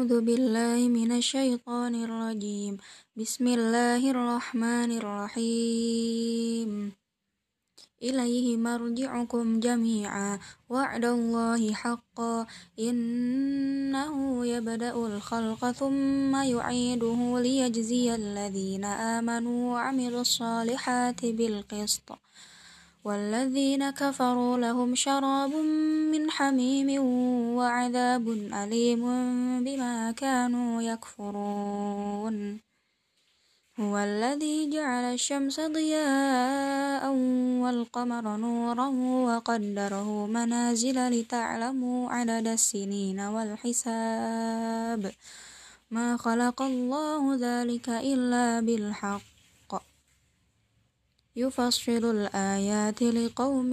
أعوذ بالله من الشيطان الرجيم. بسم الله الرحمن الرحيم. إليه مرجعكم جميعا. وعد الله حقا. إنه يبدأ الخلق ثم يعيده ليجزي الذين آمنوا وعملوا الصالحات بالقسط. والذين كفروا لهم شراب من حميم وعذاب أليم بما كانوا يكفرون. هو الذي جعل الشمس ضياء والقمر نورا وقدره منازل لتعلموا عدد السنين والحساب. ما خلق الله ذلك إلا بالحق. يفصل الآيات لقوم